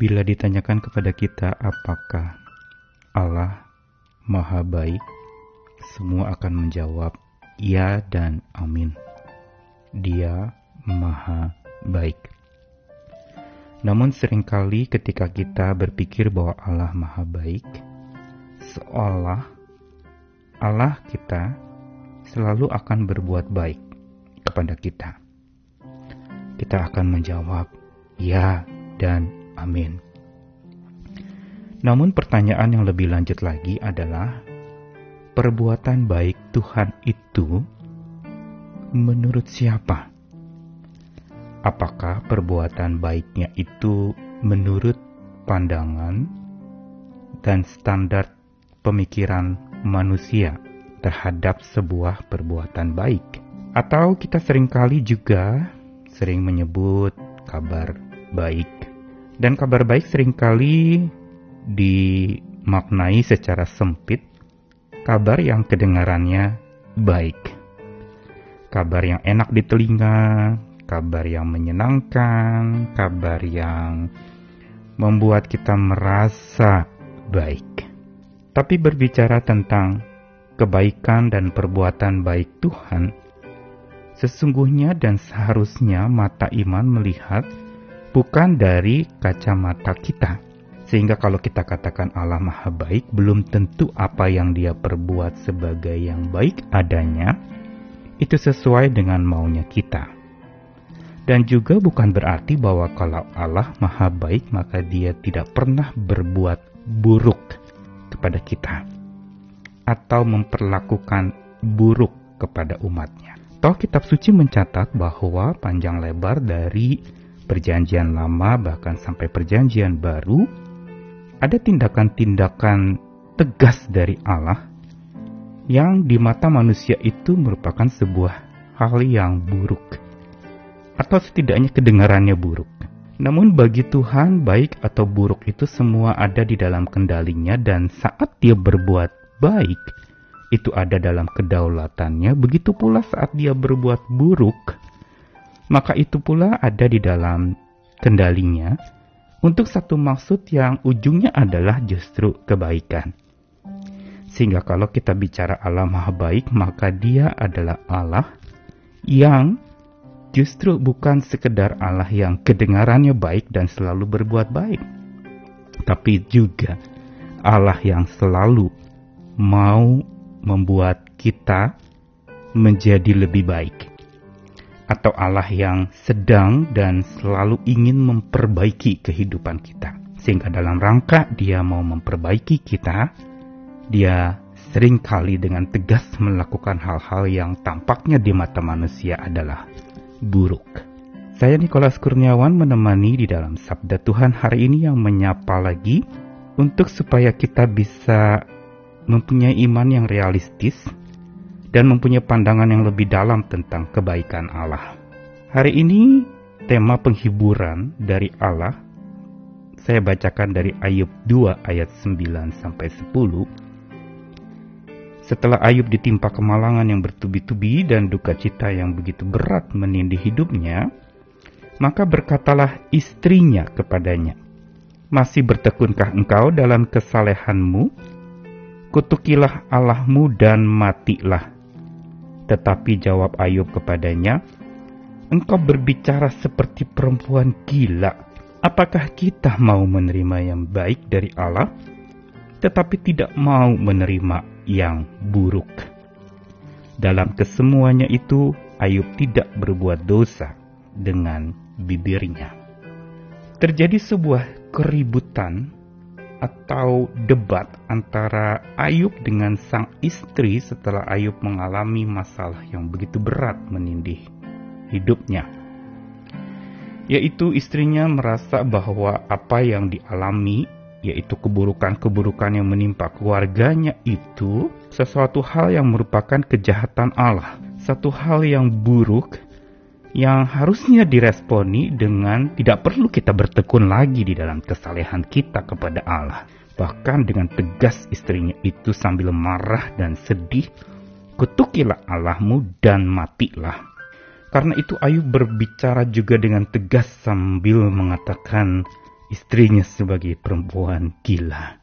Bila ditanyakan kepada kita apakah Allah Maha Baik, semua akan menjawab ya dan amin. Dia Maha Baik. Namun sering kali ketika kita berpikir bahwa Allah Maha Baik, seolah Allah kita selalu akan berbuat baik kepada kita. Kita akan menjawab ya dan Amin. Namun pertanyaan yang lebih lanjut lagi adalah perbuatan baik Tuhan itu menurut siapa? Apakah perbuatan baiknya itu menurut pandangan dan standar pemikiran manusia terhadap sebuah perbuatan baik? Atau kita sering kali juga sering menyebut kabar baik dan kabar baik sering kali dimaknai secara sempit, kabar yang kedengarannya baik. Kabar yang enak di telinga, kabar yang menyenangkan, kabar yang membuat kita merasa baik. Tapi berbicara tentang kebaikan dan perbuatan baik Tuhan, sesungguhnya dan seharusnya mata iman melihat bukan dari kacamata kita. Sehingga kalau kita katakan Allah Maha Baik, belum tentu apa yang dia perbuat sebagai yang baik adanya, itu sesuai dengan maunya kita. Dan juga bukan berarti bahwa kalau Allah Maha Baik, maka dia tidak pernah berbuat buruk kepada kita. Atau memperlakukan buruk kepada umatnya. Toh kitab suci mencatat bahwa panjang lebar dari perjanjian lama bahkan sampai perjanjian baru ada tindakan-tindakan tegas dari Allah yang di mata manusia itu merupakan sebuah hal yang buruk atau setidaknya kedengarannya buruk. Namun bagi Tuhan baik atau buruk itu semua ada di dalam kendalinya dan saat dia berbuat baik itu ada dalam kedaulatannya begitu pula saat dia berbuat buruk maka itu pula ada di dalam kendalinya untuk satu maksud yang ujungnya adalah justru kebaikan. Sehingga kalau kita bicara Allah Maha Baik, maka dia adalah Allah yang justru bukan sekedar Allah yang kedengarannya baik dan selalu berbuat baik. Tapi juga Allah yang selalu mau membuat kita menjadi lebih baik atau Allah yang sedang dan selalu ingin memperbaiki kehidupan kita. Sehingga dalam rangka dia mau memperbaiki kita, dia sering kali dengan tegas melakukan hal-hal yang tampaknya di mata manusia adalah buruk. Saya Nikolas Kurniawan menemani di dalam Sabda Tuhan hari ini yang menyapa lagi untuk supaya kita bisa mempunyai iman yang realistis dan mempunyai pandangan yang lebih dalam tentang kebaikan Allah. Hari ini tema penghiburan dari Allah saya bacakan dari Ayub 2 ayat 9 sampai 10. Setelah Ayub ditimpa kemalangan yang bertubi-tubi dan duka cita yang begitu berat menindih hidupnya, maka berkatalah istrinya kepadanya, "Masih bertekunkah engkau dalam kesalehanmu? Kutukilah Allahmu dan matilah." Tetapi jawab Ayub kepadanya, Engkau berbicara seperti perempuan gila. Apakah kita mau menerima yang baik dari Allah, tetapi tidak mau menerima yang buruk? Dalam kesemuanya itu, Ayub tidak berbuat dosa dengan bibirnya. Terjadi sebuah keributan atau debat antara Ayub dengan sang istri setelah Ayub mengalami masalah yang begitu berat menindih hidupnya. Yaitu istrinya merasa bahwa apa yang dialami, yaitu keburukan-keburukan yang menimpa keluarganya itu sesuatu hal yang merupakan kejahatan Allah, satu hal yang buruk yang harusnya diresponi dengan tidak perlu kita bertekun lagi di dalam kesalehan kita kepada Allah. Bahkan dengan tegas istrinya itu sambil marah dan sedih, kutukilah Allahmu dan matilah. Karena itu Ayub berbicara juga dengan tegas sambil mengatakan, istrinya sebagai perempuan gila.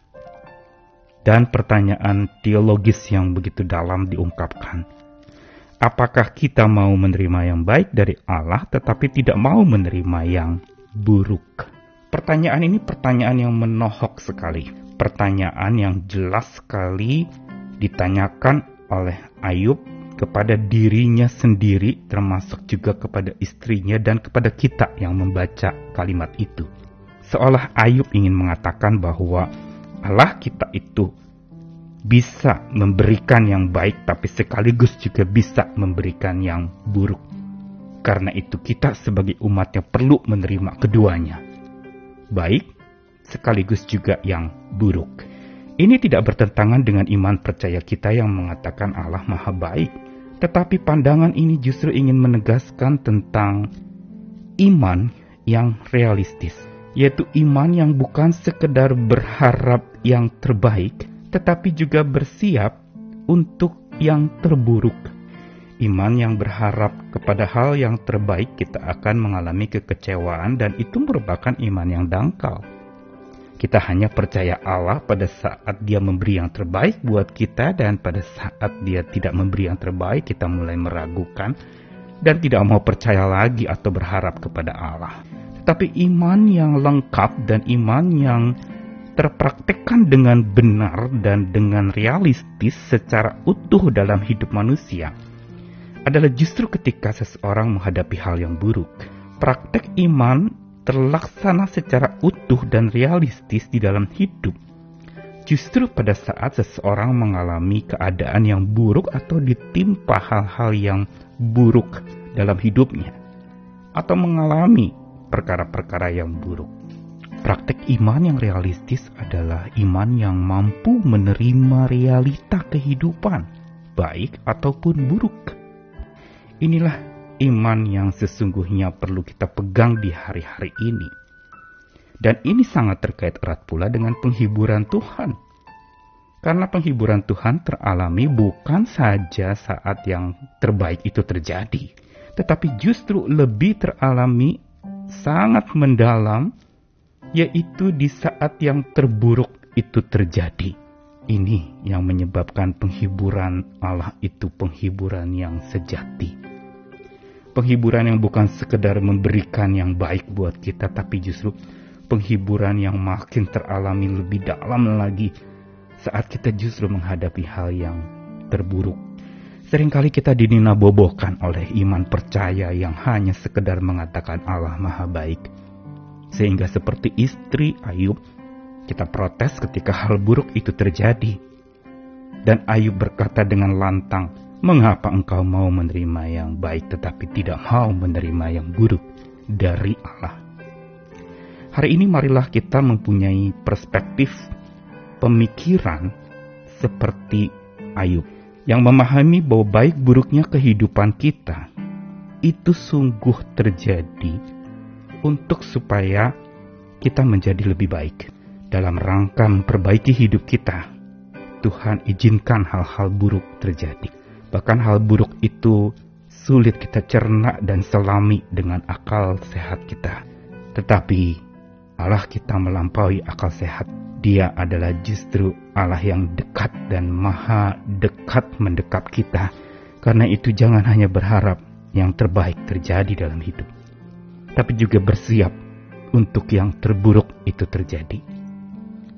Dan pertanyaan teologis yang begitu dalam diungkapkan. Apakah kita mau menerima yang baik dari Allah tetapi tidak mau menerima yang buruk? Pertanyaan ini pertanyaan yang menohok sekali. Pertanyaan yang jelas sekali ditanyakan oleh Ayub kepada dirinya sendiri termasuk juga kepada istrinya dan kepada kita yang membaca kalimat itu. Seolah Ayub ingin mengatakan bahwa Allah kita itu bisa memberikan yang baik tapi sekaligus juga bisa memberikan yang buruk. Karena itu kita sebagai umatnya perlu menerima keduanya. Baik sekaligus juga yang buruk. Ini tidak bertentangan dengan iman percaya kita yang mengatakan Allah Maha Baik, tetapi pandangan ini justru ingin menegaskan tentang iman yang realistis, yaitu iman yang bukan sekedar berharap yang terbaik, tetapi juga bersiap untuk yang terburuk. Iman yang berharap kepada hal yang terbaik kita akan mengalami kekecewaan dan itu merupakan iman yang dangkal. Kita hanya percaya Allah pada saat dia memberi yang terbaik buat kita dan pada saat dia tidak memberi yang terbaik kita mulai meragukan dan tidak mau percaya lagi atau berharap kepada Allah. Tetapi iman yang lengkap dan iman yang terpraktekkan dengan benar dan dengan realistis secara utuh dalam hidup manusia adalah justru ketika seseorang menghadapi hal yang buruk. Praktek iman terlaksana secara utuh dan realistis di dalam hidup. Justru pada saat seseorang mengalami keadaan yang buruk atau ditimpa hal-hal yang buruk dalam hidupnya, atau mengalami perkara-perkara yang buruk. Praktek iman yang realistis adalah iman yang mampu menerima realita kehidupan, baik ataupun buruk. Inilah iman yang sesungguhnya perlu kita pegang di hari-hari ini. Dan ini sangat terkait erat pula dengan penghiburan Tuhan. Karena penghiburan Tuhan teralami bukan saja saat yang terbaik itu terjadi, tetapi justru lebih teralami sangat mendalam yaitu di saat yang terburuk itu terjadi. Ini yang menyebabkan penghiburan Allah itu penghiburan yang sejati. Penghiburan yang bukan sekedar memberikan yang baik buat kita, tapi justru penghiburan yang makin teralami lebih dalam lagi saat kita justru menghadapi hal yang terburuk. Seringkali kita dininabobohkan oleh iman percaya yang hanya sekedar mengatakan Allah Maha Baik sehingga seperti istri Ayub, kita protes ketika hal buruk itu terjadi. Dan Ayub berkata dengan lantang, "Mengapa engkau mau menerima yang baik tetapi tidak mau menerima yang buruk dari Allah?" Hari ini marilah kita mempunyai perspektif pemikiran seperti Ayub yang memahami bahwa baik buruknya kehidupan kita itu sungguh terjadi untuk supaya kita menjadi lebih baik. Dalam rangka memperbaiki hidup kita, Tuhan izinkan hal-hal buruk terjadi. Bahkan hal buruk itu sulit kita cerna dan selami dengan akal sehat kita. Tetapi Allah kita melampaui akal sehat. Dia adalah justru Allah yang dekat dan maha dekat mendekat kita. Karena itu jangan hanya berharap yang terbaik terjadi dalam hidup tapi juga bersiap untuk yang terburuk itu terjadi.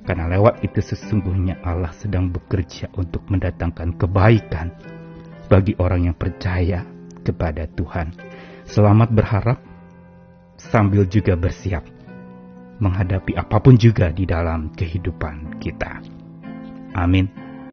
Karena lewat itu sesungguhnya Allah sedang bekerja untuk mendatangkan kebaikan bagi orang yang percaya kepada Tuhan. Selamat berharap sambil juga bersiap menghadapi apa pun juga di dalam kehidupan kita. Amin.